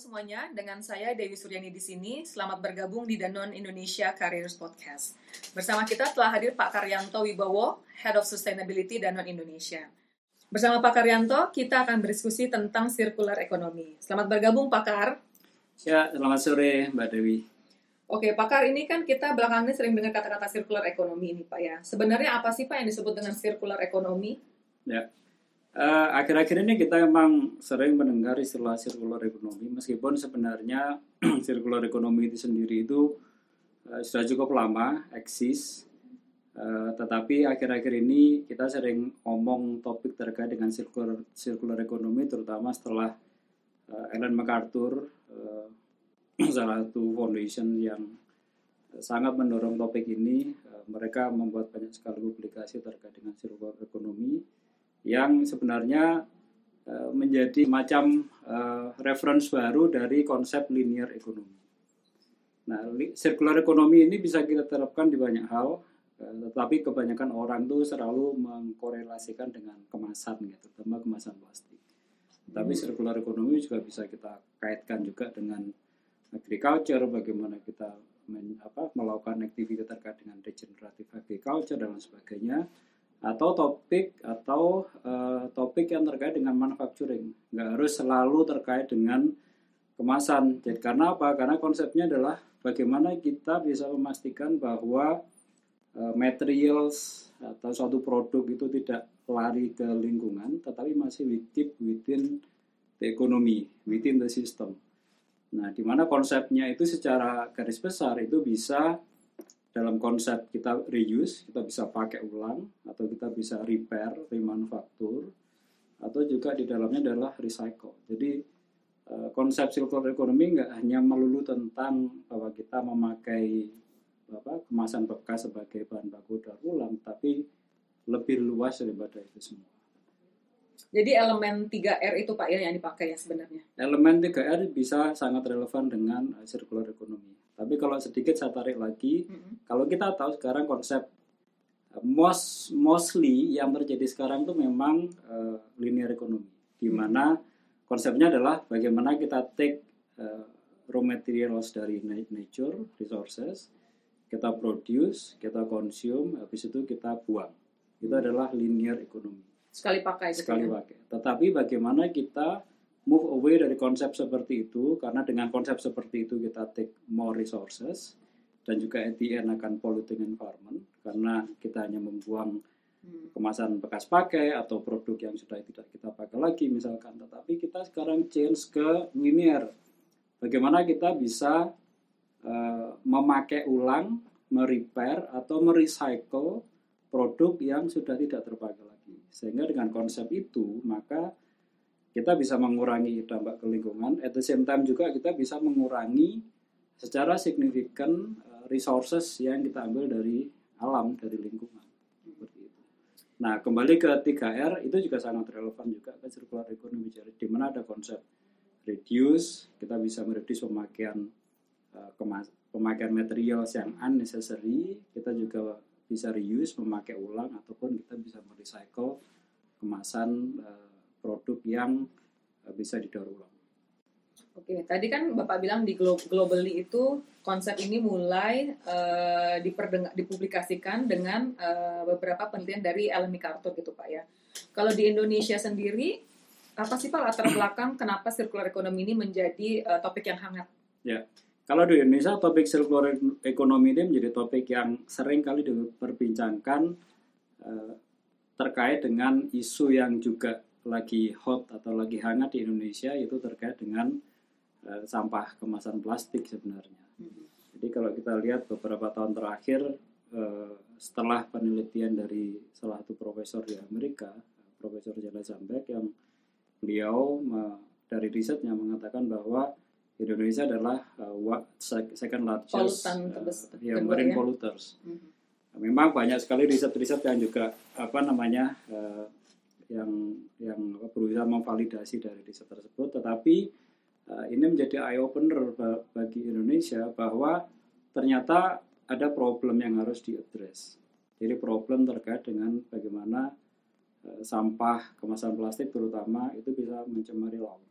Semuanya, dengan saya Dewi Suryani di sini. Selamat bergabung di Danone Indonesia Careers Podcast. Bersama kita telah hadir Pak Karyanto Wibowo, Head of Sustainability Danone Indonesia. Bersama Pak Karyanto, kita akan berdiskusi tentang circular economy. Selamat bergabung Pak Kar. Ya, selamat sore Mbak Dewi. Oke, Pak Kar, ini kan kita belakangan ini sering dengar kata-kata circular economy ini Pak ya. Sebenarnya apa sih Pak yang disebut dengan circular economy? Ya, Eh, akhir-akhir ini kita memang sering mendengar istilah circular economy, meskipun sebenarnya circular economy itu sendiri itu uh, sudah cukup lama eksis, uh, tetapi akhir-akhir ini kita sering ngomong topik terkait dengan circular circular economy, terutama setelah uh, Ellen MacArthur, uh, salah satu foundation yang sangat mendorong topik ini, uh, mereka membuat banyak sekali publikasi terkait dengan circular economy yang sebenarnya uh, menjadi macam uh, reference baru dari konsep linear economy. Nah, circular economy ini bisa kita terapkan di banyak hal, uh, tetapi kebanyakan orang tuh selalu mengkorelasikan dengan kemasan, gitu, terutama kemasan plastik. Tapi hmm. circular economy juga bisa kita kaitkan juga dengan agriculture, bagaimana kita men, apa, melakukan aktivitas terkait dengan regenerative agriculture dan lain sebagainya atau topik atau uh, topik yang terkait dengan manufacturing. Nggak harus selalu terkait dengan kemasan. Jadi karena apa? Karena konsepnya adalah bagaimana kita bisa memastikan bahwa uh, materials atau suatu produk itu tidak lari ke lingkungan tetapi masih keep within the economy within the system. Nah di mana konsepnya itu secara garis besar itu bisa dalam konsep kita reuse, kita bisa pakai ulang, atau kita bisa repair, remanufaktur, atau juga di dalamnya adalah recycle. Jadi eh, konsep circular economy nggak hanya melulu tentang bahwa kita memakai apa, kemasan bekas sebagai bahan baku daur ulang, tapi lebih luas daripada itu semua. Jadi elemen 3R itu Pak ya yang dipakai ya sebenarnya? Elemen 3R bisa sangat relevan dengan circular economy tapi kalau sedikit saya tarik lagi, mm-hmm. kalau kita tahu sekarang konsep uh, most mostly yang terjadi sekarang itu memang uh, linear economy, di mana konsepnya adalah bagaimana kita take uh, raw materials dari nature resources, kita produce, kita consume, habis itu kita buang. Itu mm-hmm. adalah linear economy. Sekali pakai. Sekali ya? pakai. Tetapi bagaimana kita move away dari konsep seperti itu karena dengan konsep seperti itu kita take more resources dan juga at the end akan polluting environment karena kita hanya membuang hmm. kemasan bekas pakai atau produk yang sudah tidak kita pakai lagi misalkan. Tetapi kita sekarang change ke linear bagaimana kita bisa uh, memakai ulang merepair atau merecycle produk yang sudah tidak terpakai lagi. Sehingga dengan konsep itu maka kita bisa mengurangi dampak ke lingkungan, at the same time juga kita bisa mengurangi secara signifikan uh, resources yang kita ambil dari alam, dari lingkungan. Nah, kembali ke 3R itu juga sangat relevan juga ke circular economy, jadi di mana ada konsep reduce, kita bisa mereduce pemakaian uh, pemakaian materials yang unnecessary, kita juga bisa reuse, memakai ulang ataupun kita bisa merecycle kemasan uh, produk yang uh, bisa didaur ulang. Oke, tadi kan Bapak bilang di globally itu konsep ini mulai uh, dipublikasikan dengan uh, beberapa penelitian dari Ellen MacArthur gitu Pak ya. Kalau di Indonesia sendiri, apa sih Pak latar belakang kenapa circular economy ini menjadi uh, topik yang hangat? Ya, kalau di Indonesia topik circular economy ini menjadi topik yang sering kali diperbincangkan uh, terkait dengan isu yang juga lagi hot atau lagi hangat di Indonesia itu terkait dengan uh, sampah kemasan plastik sebenarnya. Hmm. Jadi kalau kita lihat beberapa tahun terakhir uh, setelah penelitian dari salah satu profesor di Amerika, Profesor Jala Zambek yang beliau dari risetnya mengatakan bahwa Indonesia adalah uh, second largest uh, ya, marine ya? polluters. Hmm. Memang banyak sekali riset-riset yang juga apa namanya uh, yang yang berusaha memvalidasi dari riset tersebut, tetapi uh, ini menjadi eye opener bagi Indonesia bahwa ternyata ada problem yang harus diadres. Jadi problem terkait dengan bagaimana uh, sampah kemasan plastik terutama itu bisa mencemari lautan.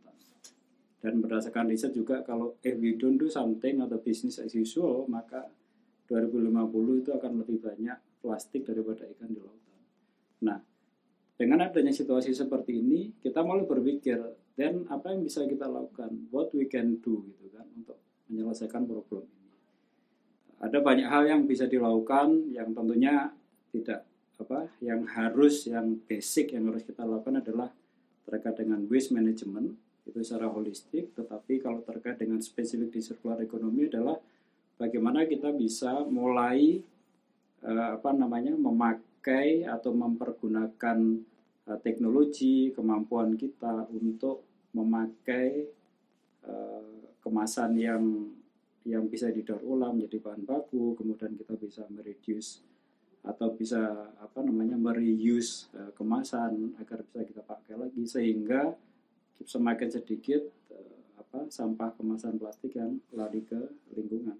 dan berdasarkan riset juga kalau if we don't do something atau business as usual maka 2050 itu akan lebih banyak plastik daripada ikan di lautan. Nah, dengan adanya situasi seperti ini, kita mulai berpikir, dan apa yang bisa kita lakukan, what we can do gitu kan untuk menyelesaikan problem ini. Ada banyak hal yang bisa dilakukan yang tentunya tidak apa, yang harus, yang basic yang harus kita lakukan adalah terkait dengan waste management itu secara holistik, tetapi kalau terkait dengan spesifik di circular economy adalah bagaimana kita bisa mulai uh, apa namanya memakai atau mempergunakan uh, teknologi kemampuan kita untuk memakai uh, kemasan yang yang bisa didaur ulang menjadi bahan baku kemudian kita bisa mereduce atau bisa apa namanya mereuse uh, kemasan agar bisa kita pakai lagi. Sehingga semakin sedikit apa sampah kemasan plastik yang lari ke lingkungan.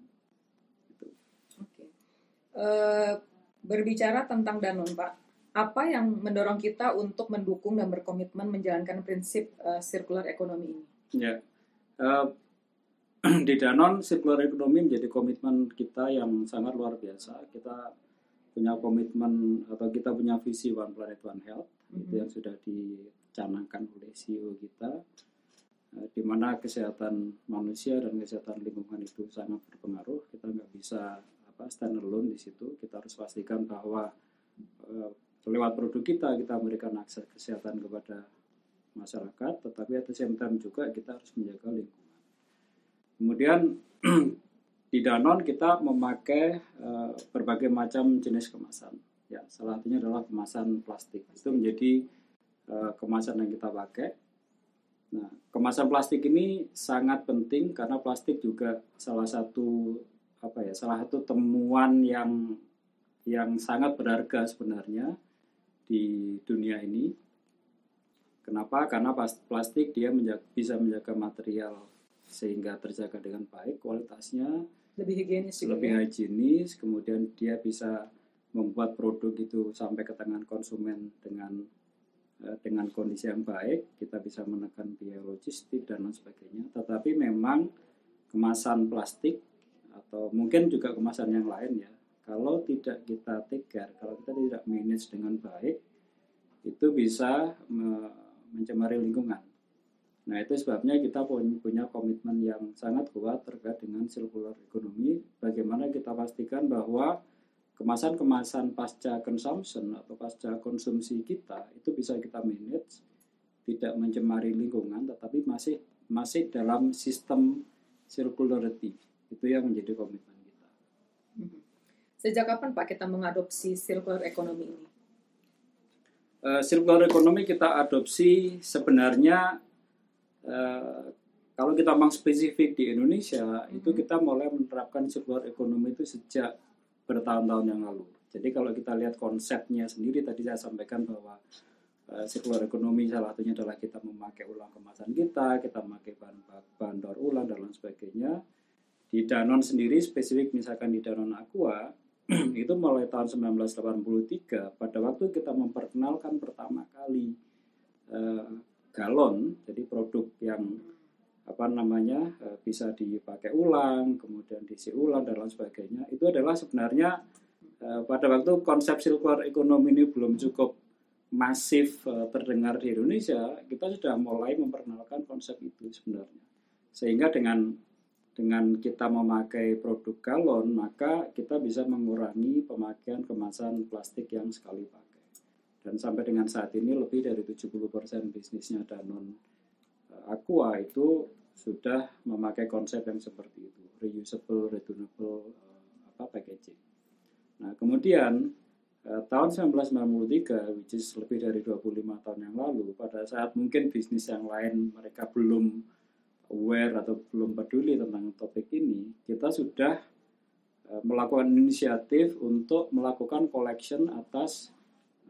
Berbicara tentang Danone, Pak, apa yang mendorong kita untuk mendukung dan berkomitmen menjalankan prinsip uh, circular economy ini? Ya, uh, di Danone circular economy menjadi komitmen kita yang sangat luar biasa. Kita punya komitmen atau kita punya visi One Planet One Health mm -hmm. itu yang sudah dicanangkan oleh CEO kita di mana kesehatan manusia dan kesehatan lingkungan itu sangat berpengaruh kita nggak bisa apa stand alone di situ kita harus pastikan bahwa uh, lewat produk kita kita memberikan akses kesehatan kepada masyarakat tetapi at the same time juga kita harus menjaga lingkungan. Kemudian di Danon kita memakai uh, berbagai macam jenis kemasan. Ya salah satunya adalah kemasan plastik. Itu menjadi uh, kemasan yang kita pakai. Nah, kemasan plastik ini sangat penting karena plastik juga salah satu apa ya salah satu temuan yang yang sangat berharga sebenarnya di dunia ini. Kenapa? Karena plastik dia menjaga, bisa menjaga material sehingga terjaga dengan baik kualitasnya lebih higienis lebih ya? higienis kemudian dia bisa membuat produk itu sampai ke tangan konsumen dengan eh, dengan kondisi yang baik kita bisa menekan biaya logistik dan lain sebagainya tetapi memang kemasan plastik atau mungkin juga kemasan yang lain ya kalau tidak kita take care kalau kita tidak manage dengan baik itu bisa mencemari lingkungan. Nah itu sebabnya kita punya komitmen yang sangat kuat terkait dengan circular economy bagaimana kita pastikan bahwa kemasan-kemasan pasca consumption atau pasca konsumsi kita itu bisa kita manage tidak mencemari lingkungan tetapi masih masih dalam sistem circularity itu yang menjadi komitmen. Sejak kapan Pak kita mengadopsi circular economy ini? Uh, circular economy kita adopsi sebenarnya uh, kalau kita memang spesifik di Indonesia mm-hmm. itu kita mulai menerapkan circular economy itu sejak bertahun-tahun yang lalu. Jadi kalau kita lihat konsepnya sendiri tadi saya sampaikan bahwa uh, circular economy salah satunya adalah kita memakai ulang kemasan kita, kita memakai bahan bahan daur ulang dan lain sebagainya di Danon sendiri spesifik misalkan di Danon Aqua itu mulai tahun 1983 pada waktu kita memperkenalkan pertama kali uh, galon jadi produk yang apa namanya uh, bisa dipakai ulang kemudian diisi ulang dan lain sebagainya itu adalah sebenarnya uh, pada waktu konsep circular economy ini belum cukup masif uh, terdengar di Indonesia kita sudah mulai memperkenalkan konsep itu sebenarnya. Sehingga dengan dengan kita memakai produk galon, maka kita bisa mengurangi pemakaian kemasan plastik yang sekali pakai. Dan sampai dengan saat ini lebih dari 70% bisnisnya Danone eh, Aqua itu sudah memakai konsep yang seperti itu, reusable, returnable uh, apa packaging. Nah, kemudian uh, tahun 1993, which is lebih dari 25 tahun yang lalu, pada saat mungkin bisnis yang lain mereka belum aware atau belum peduli tentang topik ini, kita sudah uh, melakukan inisiatif untuk melakukan collection atas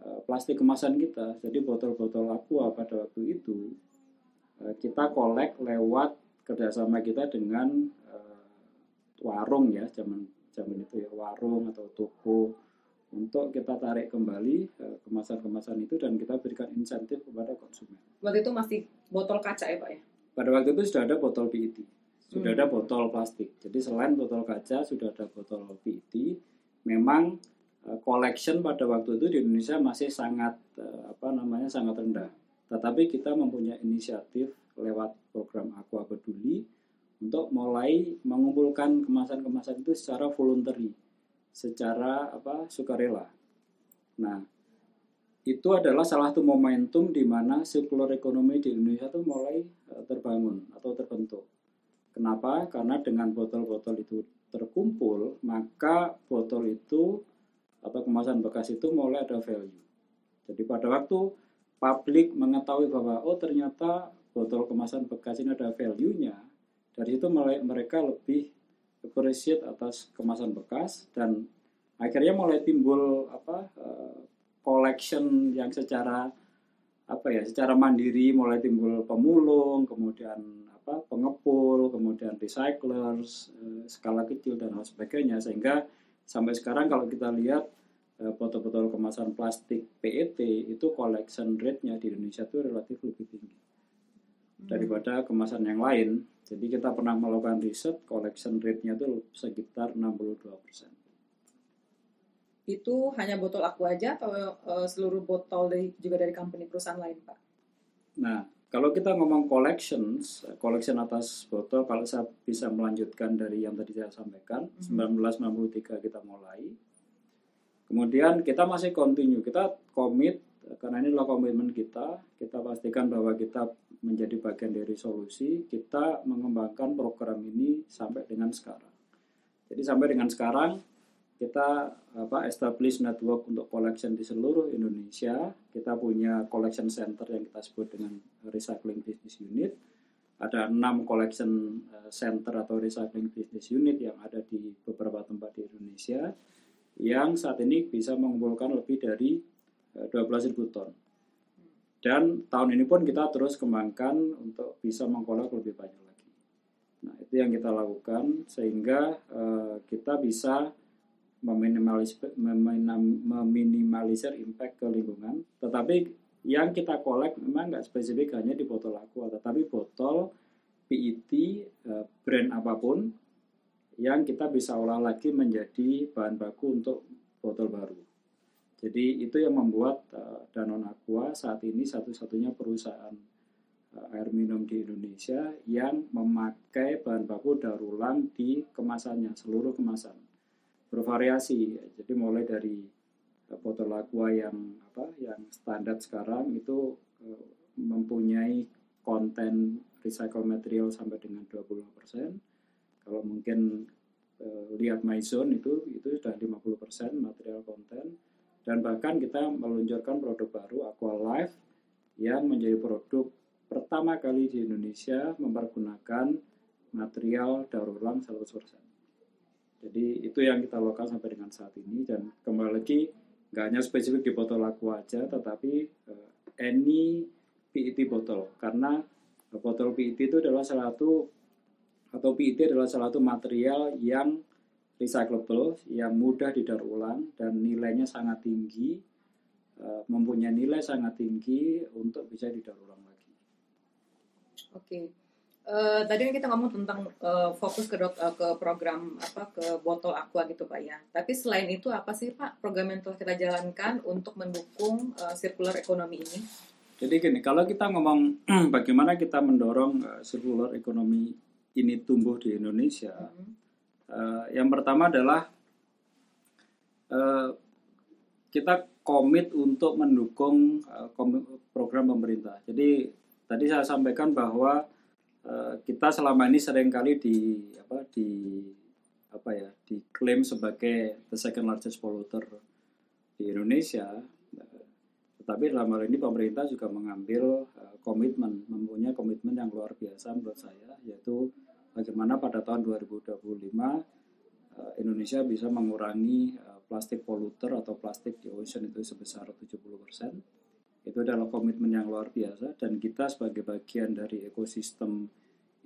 uh, plastik kemasan kita. Jadi botol-botol aqua pada waktu itu uh, kita kolek lewat kerjasama kita dengan warung ya zaman zaman itu ya warung atau toko untuk kita tarik kembali kemasan-kemasan itu dan kita berikan insentif kepada konsumen. Waktu itu masih botol kaca ya pak ya? Pada waktu itu sudah ada botol PET, sudah Hmm. ada botol plastik. Jadi selain botol kaca sudah ada botol PET. Memang eh, collection pada waktu itu di Indonesia masih sangat eh, apa namanya sangat rendah. Tetapi kita mempunyai inisiatif lewat program Aqua Peduli untuk mulai mengumpulkan kemasan-kemasan itu secara voluntary, secara apa sukarela. Nah, itu adalah salah satu momentum di mana circular economy di Indonesia itu mulai eh, terbangun atau terbentuk. Kenapa? Karena dengan botol-botol itu terkumpul, maka botol itu atau kemasan bekas itu mulai ada value. Jadi pada waktu publik mengetahui bahwa oh ternyata botol kemasan bekas ini ada value-nya, dari itu mulai mereka lebih appreciate atas kemasan bekas dan akhirnya mulai timbul apa eh, collection yang secara apa ya secara mandiri mulai timbul pemulung kemudian apa pengepul kemudian recyclers eh, skala kecil dan hal sebagainya sehingga sampai sekarang kalau kita lihat eh, botol-botol kemasan plastik PET itu collection rate-nya di Indonesia itu relatif lebih tinggi daripada kemasan yang lain. Jadi kita pernah melakukan riset collection rate-nya itu sekitar 62%. Itu hanya botol aku aja atau eh, seluruh botol dari juga dari company perusahaan lain, Pak? Nah, kalau kita ngomong collections, collection atas botol, kalau saya bisa melanjutkan dari yang tadi saya sampaikan, Mhm. 1993 kita mulai. Kemudian kita masih continue, kita komit, karena ini adalah komitmen kita, kita pastikan bahwa kita menjadi bagian dari solusi, kita mengembangkan program ini sampai dengan sekarang. Jadi sampai dengan sekarang, kita apa establish network untuk collection di seluruh Indonesia. Kita punya collection center yang kita sebut dengan recycling business unit. Ada enam collection eh, center atau recycling business unit yang ada di beberapa tempat di Indonesia yang saat ini bisa mengumpulkan lebih dari eh, 12.000 ton. Dan tahun ini pun kita terus kembangkan untuk bisa mengkolek lebih banyak lagi. Nah, itu yang kita lakukan sehingga eh, kita bisa meminimalis, meminam- meminimalisir impact ke lingkungan. Tetapi yang kita kolek memang nggak spesifik hanya di botol aqua, tetapi botol PET eh, brand apa pun yang kita bisa olah lagi menjadi bahan baku untuk botol baru. Jadi itu yang membuat eh, Danone Aqua saat ini satu-satunya perusahaan eh, air minum di Indonesia yang memakai bahan baku daur ulang di kemasannya, seluruh kemasan bervariasi. Jadi mulai dari eh, botol aqua yang apa yang standar sekarang itu eh, mempunyai konten recycle material sampai dengan 25%. Kalau mungkin eh, lihat MyZone itu itu sudah 50% material konten dan bahkan kita meluncurkan produk baru Aqua Life yang menjadi produk pertama kali di Indonesia mempergunakan material daur ulang 100%. Jadi itu yang kita lakukan sampai dengan saat ini dan kembali lagi nggak hanya spesifik di botol aqua aja, tetapi eh, any PET botol karena botol PET itu adalah salah satu atau PET adalah salah satu material yang recyclable, yang mudah didaur ulang dan nilainya sangat tinggi, eh, mempunyai nilai sangat tinggi untuk bisa didaur ulang lagi. Oke. Eh, tadi kan kita ngomong tentang eh, fokus ke dok- eh, ke program apa ke botol aqua gitu pak ya. Tapi selain itu apa sih pak program yang telah kita jalankan untuk mendukung eh, circular economy ini? Jadi gini, kalau kita ngomong bagaimana kita mendorong eh, circular economy ini tumbuh di Indonesia, Mhm. eh, yang pertama adalah eh, kita komit untuk mendukung komi- program pemerintah. Jadi tadi saya sampaikan bahwa kita selama ini sering kali di apa di apa ya diklaim sebagai the second largest polluter di Indonesia. Eh, Tetapi dalam hal ini pemerintah juga mengambil eh, komitmen, mempunyai komitmen yang luar biasa menurut saya, yaitu bagaimana pada tahun 2025 eh, Indonesia bisa mengurangi eh, plastik polluter atau plastik di ocean itu sebesar 70%. Itu adalah komitmen yang luar biasa dan kita sebagai bagian dari ekosistem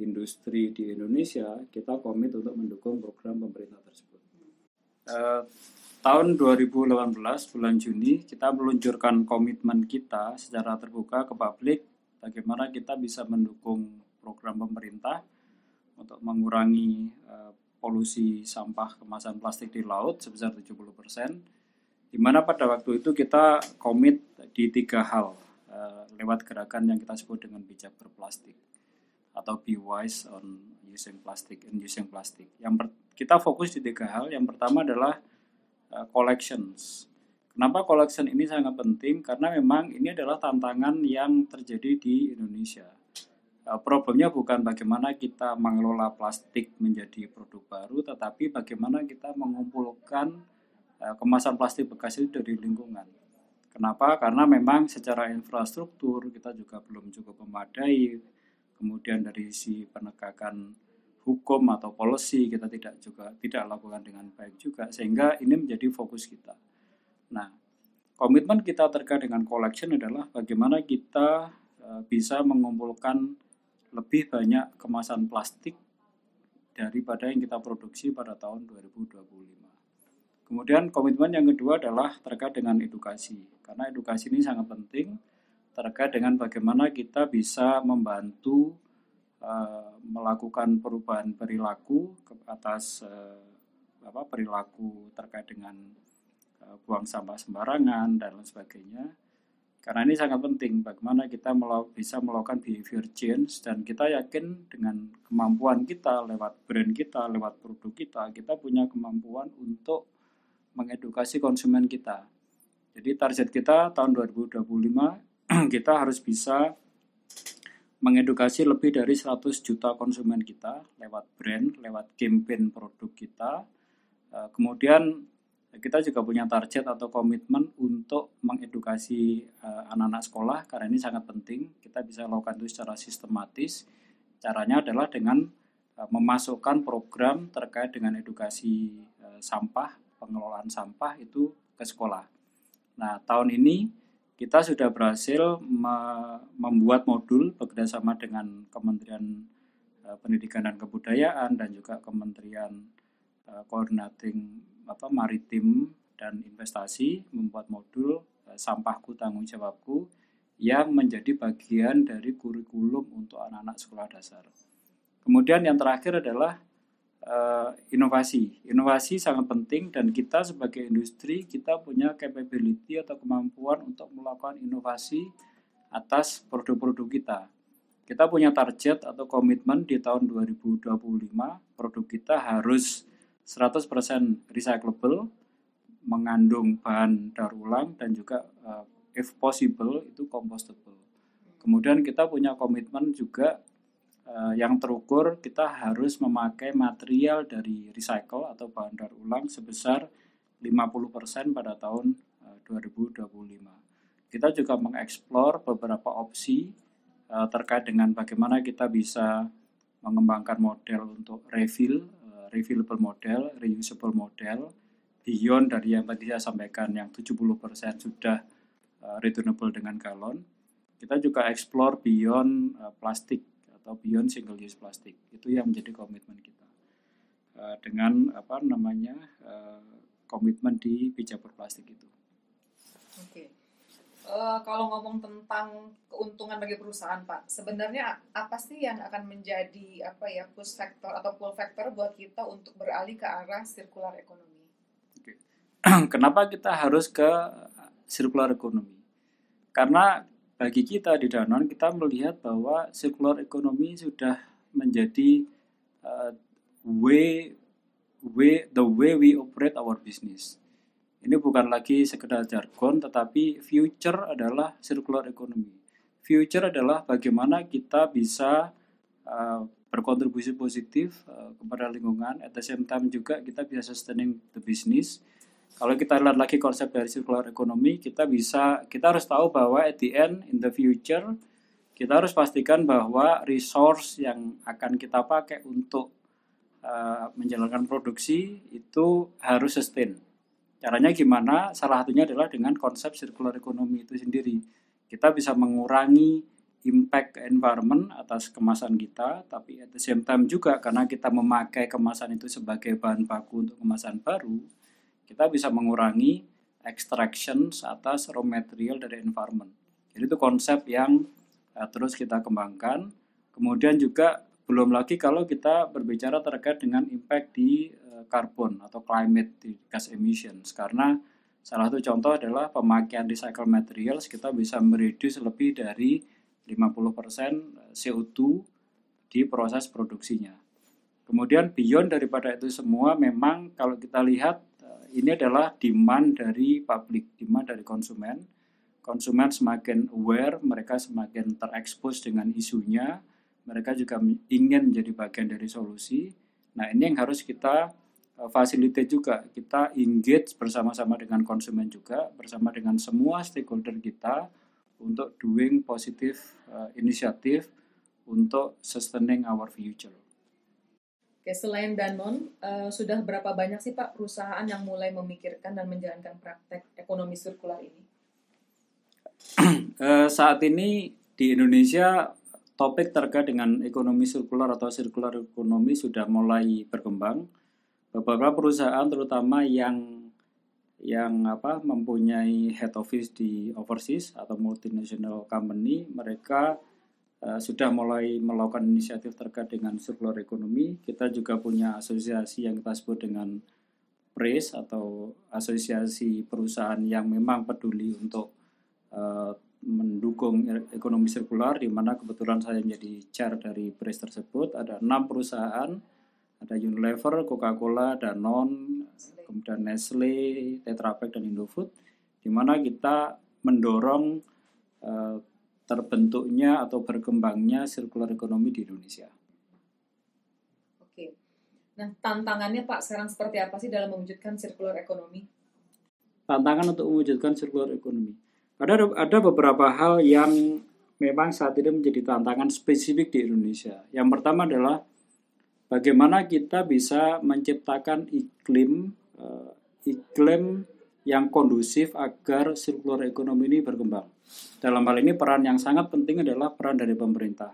industri di Indonesia, kita komit untuk mendukung program pemerintah tersebut. Eh, tahun 2018 bulan Juni kita meluncurkan komitmen kita secara terbuka ke publik bagaimana kita bisa mendukung program pemerintah untuk mengurangi uh, polusi sampah kemasan plastik di laut sebesar 70 persen di mana pada waktu itu kita komit di tiga hal uh, lewat gerakan yang kita sebut dengan bijak berplastik atau be wise on using plastic and using plastic. Yang kita fokus di tiga hal. Yang pertama adalah uh, collections. Kenapa collection ini sangat penting? Karena memang ini adalah tantangan yang terjadi di Indonesia. Uh, problemnya bukan bagaimana kita mengelola plastik menjadi produk baru, tetapi bagaimana kita mengumpulkan Eh, kemasan plastik bekas itu dari lingkungan. Kenapa? Karena memang secara infrastruktur kita juga belum cukup memadai. Kemudian dari si penegakan hukum atau policy kita tidak juga tidak lakukan dengan baik juga sehingga ini menjadi fokus kita. Nah, komitmen kita terkait dengan collection adalah bagaimana kita eh, bisa mengumpulkan lebih banyak kemasan plastik daripada yang kita produksi pada tahun 2025. Kemudian komitmen yang kedua adalah terkait dengan edukasi. Karena edukasi ini sangat penting terkait dengan bagaimana kita bisa membantu uh, melakukan perubahan perilaku ke atas uh, apa perilaku terkait dengan uh, buang sampah sembarangan dan lain sebagainya. Karena ini sangat penting bagaimana kita bisa melakukan behavior change dan kita yakin dengan kemampuan kita lewat brand kita, lewat produk kita, kita punya kemampuan untuk mengedukasi konsumen kita. Jadi target kita tahun 2025 kita harus bisa mengedukasi lebih dari 100 juta konsumen kita lewat brand, lewat campaign produk kita. Eh, kemudian kita juga punya target atau komitmen untuk mengedukasi eh, anak-anak sekolah karena ini sangat penting. Kita bisa lakukan itu secara sistematis. Caranya adalah dengan eh, memasukkan program terkait dengan edukasi sampah pengelolaan sampah itu ke sekolah. Nah, tahun ini kita sudah berhasil me membuat modul bekerjasama dengan Kementerian uh, Pendidikan dan Kebudayaan dan juga Kementerian uh, Coordinating apa Maritim dan Investasi membuat modul uh, Sampahku Tanggung Jawabku yang menjadi bagian dari kurikulum untuk anak-anak sekolah dasar. Kemudian yang terakhir adalah uh, inovasi. Inovasi sangat penting dan kita sebagai industri kita punya capability atau kemampuan untuk melakukan inovasi atas produk-produk kita. Kita punya target atau komitmen di tahun 2025 produk kita harus 100% recyclable, mengandung bahan daur ulang dan juga uh, if possible itu compostable. Kemudian kita punya komitmen juga yang terukur kita harus memakai material dari recycle atau bahan daur ulang sebesar 50% pada tahun uh, 2025. Kita juga mengeksplor beberapa opsi uh, terkait dengan bagaimana kita bisa mengembangkan model untuk refill, refillable model, reusable model, beyond dari yang tadi saya sampaikan yang 70% sudah returnable dengan galon. Kita juga explore beyond plastik atau beyond single use plastik itu yang menjadi komitmen kita uh, dengan apa namanya uh, komitmen di bijak berplastik itu. Oke. Okay. Uh, eh, kalau ngomong tentang keuntungan bagi perusahaan, Pak, sebenarnya apa sih yang akan menjadi apa ya push factor atau pull factor buat kita untuk beralih ke arah circular economy? Okay. Kenapa kita harus ke circular economy? Karena bagi kita di Danone kita melihat bahwa circular economy sudah menjadi uh, way way the way we operate our business. Ini bukan lagi sekedar jargon tetapi future adalah circular economy. Future adalah bagaimana kita bisa uh, berkontribusi positif uh, kepada lingkungan at the same time juga kita bisa sustaining the business kalau kita lihat lagi konsep dari circular economy, kita bisa kita harus tahu bahwa at the end in the future kita harus pastikan bahwa resource yang akan kita pakai untuk uh, menjalankan produksi itu harus sustain. Caranya gimana? Salah satunya adalah dengan konsep circular economy itu sendiri. Kita bisa mengurangi impact environment atas kemasan kita, tapi at the same time juga karena kita memakai kemasan itu sebagai bahan baku untuk kemasan baru, kita bisa mengurangi extraction atas raw material dari environment. Jadi itu konsep yang uh, terus kita kembangkan Kemudian juga belum lagi kalau kita berbicara terkait dengan impact di uh, karbon atau climate di gas emissions karena salah satu contoh adalah pemakaian recycle materials kita bisa mereduce lebih dari 50% CO2 di proses produksinya. Kemudian beyond daripada itu semua memang kalau kita lihat eh, ini adalah demand dari publik, demand dari konsumen. Konsumen semakin aware, mereka semakin terekspos dengan isunya, mereka juga ingin menjadi bagian dari solusi. Nah, ini yang harus kita uh, facilitate juga. Kita engage bersama-sama dengan konsumen juga, bersama dengan semua stakeholder kita untuk doing positive uh, inisiatif untuk sustaining our future. Oke, selain Danon, uh, sudah berapa banyak sih Pak perusahaan yang mulai memikirkan dan menjalankan praktek ekonomi sirkular ini? uh, saat ini di Indonesia topik terkait dengan ekonomi sirkular atau sirkular ekonomi sudah mulai berkembang. Beberapa perusahaan terutama yang yang apa mempunyai head office di overseas atau multinational company, mereka uh, sudah mulai melakukan inisiatif terkait dengan sirkular ekonomi. Kita juga punya asosiasi yang kita sebut dengan PRACE atau asosiasi perusahaan yang memang peduli untuk uh, mendukung ekonomi sirkular di mana kebetulan saya menjadi chair dari PRIS tersebut ada enam perusahaan ada Unilever, Coca-Cola, Danone, kemudian Nestle, Tetra Pak dan Indofood di mana kita mendorong uh, terbentuknya atau berkembangnya sirkular ekonomi di Indonesia. Oke. Nah, tantangannya Pak sekarang seperti apa sih dalam mewujudkan sirkular ekonomi? Tantangan untuk mewujudkan sirkular ekonomi ada ada beberapa hal yang memang saat ini menjadi tantangan spesifik di Indonesia. Yang pertama adalah bagaimana kita bisa menciptakan iklim uh, iklim yang kondusif agar sirkular ekonomi ini berkembang. Dalam hal ini peran yang sangat penting adalah peran dari pemerintah.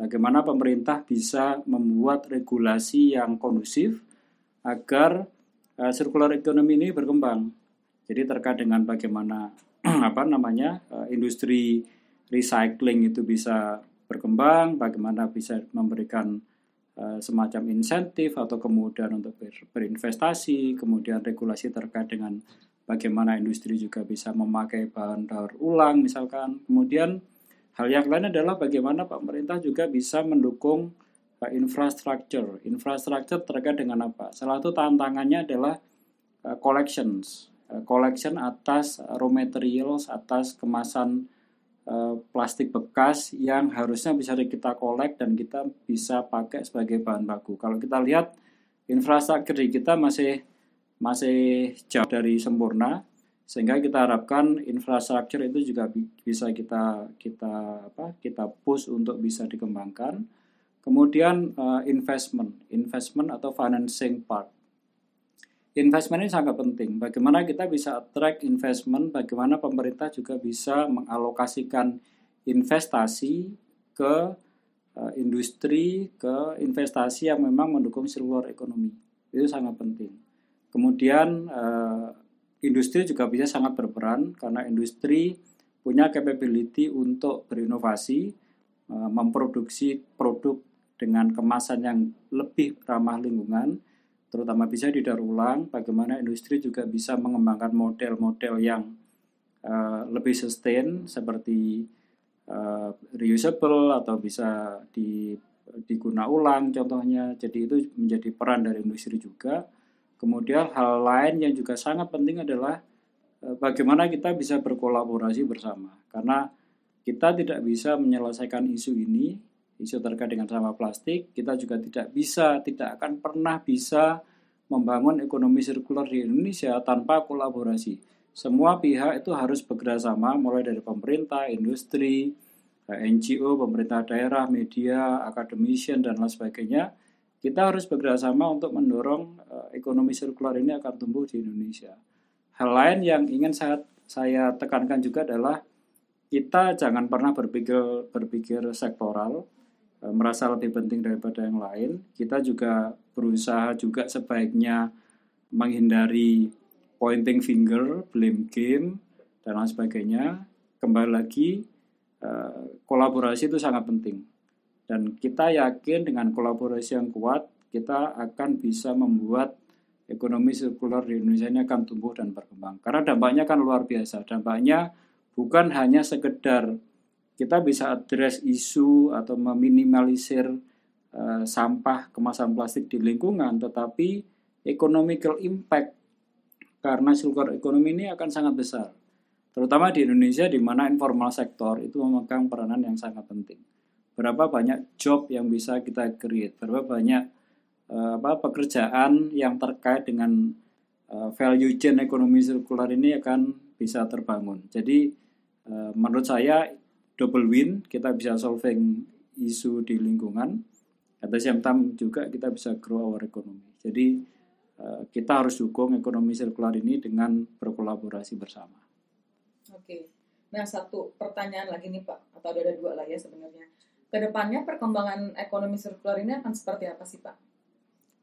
Bagaimana pemerintah bisa membuat regulasi yang kondusif agar uh, ekonomi ini berkembang. Jadi terkait dengan bagaimana apa namanya uh, industri recycling itu bisa berkembang, bagaimana bisa memberikan uh, semacam insentif atau kemudian untuk ber, berinvestasi, kemudian regulasi terkait dengan bagaimana industri juga bisa memakai bahan daur ulang misalkan. Kemudian hal yang lain adalah bagaimana pemerintah juga bisa mendukung uh, infrastruktur. Infrastruktur terkait dengan apa? Salah satu tantangannya adalah uh, collections Eh, collection atas raw materials, atas kemasan plastik bekas yang harusnya bisa kita kolek dan kita bisa pakai sebagai bahan baku. Kalau kita lihat infrastruktur kita masih masih jauh dari sempurna sehingga kita harapkan infrastruktur itu juga bisa kita kita apa kita push untuk bisa dikembangkan. Kemudian uh, investment, investment atau financing part investment ini sangat penting. Bagaimana kita bisa attract investment, bagaimana pemerintah juga bisa mengalokasikan investasi ke uh, industri, ke investasi yang memang mendukung seluruh ekonomi. Itu sangat penting. Kemudian uh, industri juga bisa sangat berperan karena industri punya capability untuk berinovasi, uh, memproduksi produk dengan kemasan yang lebih ramah lingkungan, terutama bisa didaur ulang, bagaimana industri juga bisa mengembangkan model-model yang uh, lebih sustain seperti uh, reusable atau bisa di diguna ulang contohnya. Jadi itu menjadi peran dari industri juga. Kemudian hal lain yang juga sangat penting adalah uh, bagaimana kita bisa berkolaborasi bersama. Karena kita tidak bisa menyelesaikan isu ini isu terkait dengan sampah plastik, kita juga tidak bisa, tidak akan pernah bisa membangun ekonomi sirkular di Indonesia tanpa kolaborasi. Semua pihak itu harus bekerjasama, mulai dari pemerintah, industri, eh, NGO, pemerintah daerah, media, akademisian, dan lain sebagainya. Kita harus bekerjasama untuk mendorong uh, ekonomi sirkular ini akan tumbuh di Indonesia. Hal lain yang ingin saya, saya tekankan juga adalah kita jangan pernah berpikir berpikir sektoral, E, merasa lebih penting daripada yang lain. Kita juga berusaha juga sebaiknya menghindari pointing finger, blame game, dan lain sebagainya. Kembali lagi, e, kolaborasi itu sangat penting. Dan kita yakin dengan kolaborasi yang kuat, kita akan bisa membuat ekonomi sirkular di Indonesia ini akan tumbuh dan berkembang. Karena dampaknya kan luar biasa. Dampaknya bukan hanya sekedar kita bisa address isu atau meminimalisir uh, sampah kemasan plastik di lingkungan, tetapi economical impact karena sirkular ekonomi ini akan sangat besar. Terutama di Indonesia di mana informal sektor itu memegang peranan yang sangat penting berapa banyak job yang bisa kita create, berapa banyak uh, apa pekerjaan yang terkait dengan uh, value chain ekonomi sirkular ini akan bisa terbangun. Jadi uh, menurut saya double win, kita bisa solving isu di lingkungan, at the same time juga kita bisa grow our economy. Jadi uh, kita harus dukung ekonomi sirkular ini dengan berkolaborasi bersama. Oke, nah satu pertanyaan lagi nih Pak, atau ada dua lah ya sebenarnya ke depannya perkembangan ekonomi sirkular ini akan seperti apa sih Pak?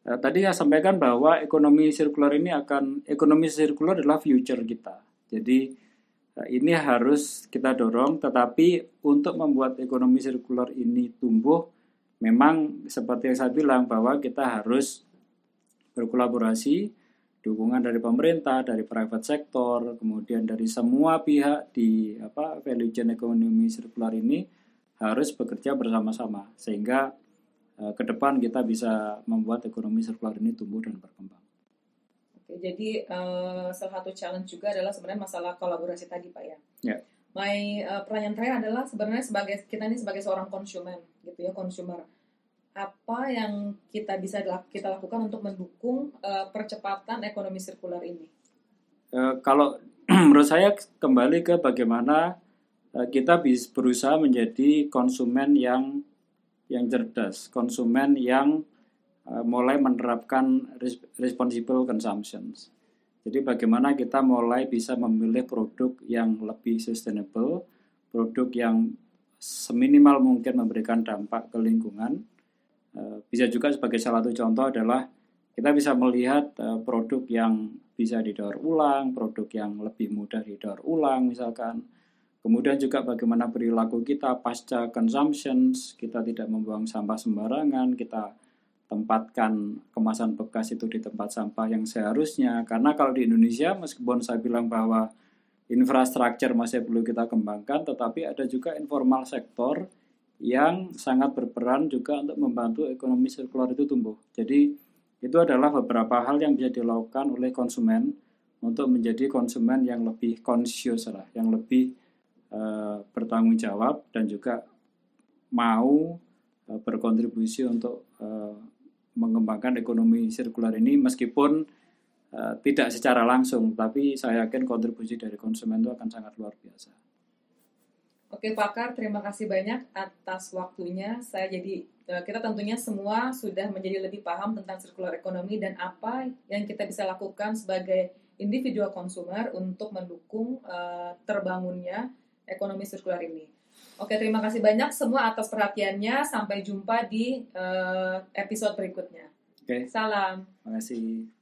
Ya, tadi saya sampaikan bahwa ekonomi sirkular ini akan ekonomi sirkular adalah future kita. Jadi eh, ini harus kita dorong, tetapi untuk membuat ekonomi sirkular ini tumbuh, memang seperti yang saya bilang bahwa kita harus berkolaborasi, dukungan dari pemerintah, dari private sector, kemudian dari semua pihak di apa value chain ekonomi sirkular ini harus bekerja bersama-sama sehingga uh, ke depan kita bisa membuat ekonomi sirkular ini tumbuh dan berkembang. Oke, jadi uh, salah satu challenge juga adalah sebenarnya masalah kolaborasi tadi Pak ya. Ya. My uh, pertanyaan terakhir adalah sebenarnya sebagai kita ini sebagai seorang konsumen gitu ya konsumer apa yang kita bisa kita lakukan untuk mendukung uh, percepatan ekonomi sirkular ini? Uh, kalau menurut saya kembali ke bagaimana kita bisa berusaha menjadi konsumen yang yang cerdas, konsumen yang uh, mulai menerapkan responsible consumption. Jadi bagaimana kita mulai bisa memilih produk yang lebih sustainable, produk yang seminimal mungkin memberikan dampak ke lingkungan. Uh, bisa juga sebagai salah satu contoh adalah kita bisa melihat produk yang bisa didaur ulang, produk yang lebih mudah didaur ulang misalkan, Kemudian juga bagaimana perilaku kita pasca consumption, kita tidak membuang sampah sembarangan, kita tempatkan kemasan bekas itu di tempat sampah yang seharusnya. Karena kalau di Indonesia, meskipun saya bilang bahwa infrastruktur masih perlu kita kembangkan, tetapi ada juga informal sektor yang sangat berperan juga untuk membantu ekonomi sirkular itu tumbuh. Jadi itu adalah beberapa hal yang bisa dilakukan oleh konsumen untuk menjadi konsumen yang lebih conscious lah, yang lebih uh, bertanggung jawab dan juga mau uh, berkontribusi untuk uh, mengembangkan ekonomi sirkular ini meskipun uh, tidak secara langsung tapi saya yakin kontribusi dari konsumen itu akan sangat luar biasa. Oke Pakar, terima kasih banyak atas waktunya. Saya jadi kita tentunya semua sudah menjadi lebih paham tentang sirkular ekonomi dan apa yang kita bisa lakukan sebagai individual konsumer untuk mendukung uh, terbangunnya ekonomi sirkular ini. Oke, terima kasih banyak semua atas perhatiannya. Sampai jumpa di uh, episode berikutnya. Oke. Salam. Terima kasih.